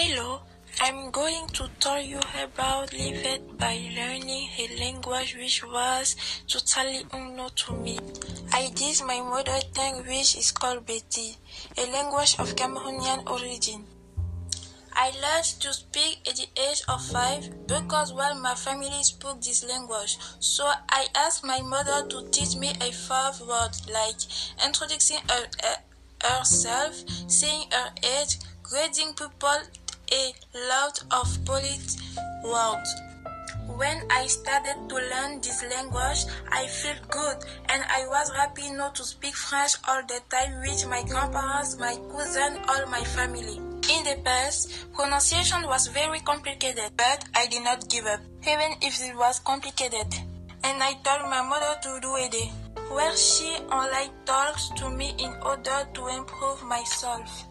Hello, I'm going to tell you about living by learning a language which was totally unknown to me. I did my mother tongue which is called betty a language of Cameroonian origin. I learned to speak at the age of five because while my family spoke this language, so I asked my mother to teach me a five word like introducing her, her, herself, saying her age, grading people, a lot of Polish words. When I started to learn this language, I felt good and I was happy not to speak French all the time with my grandparents, my cousin, all my family. In the past, pronunciation was very complicated, but I did not give up, even if it was complicated. And I told my mother to do a day, where she online talks to me in order to improve myself.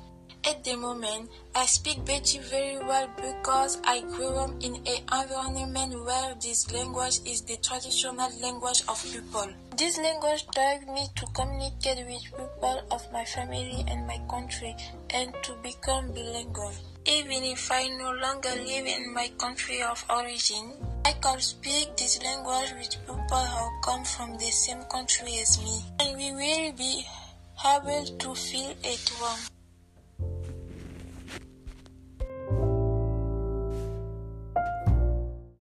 at the moment, I speak Betty very well because I grew up in an environment where this language is the traditional language of people. This language taught me to communicate with people of my family and my country and to become bilingual. Even if I no longer live in my country of origin, I can speak this language with people who come from the same country as me, and we will be able to feel at home.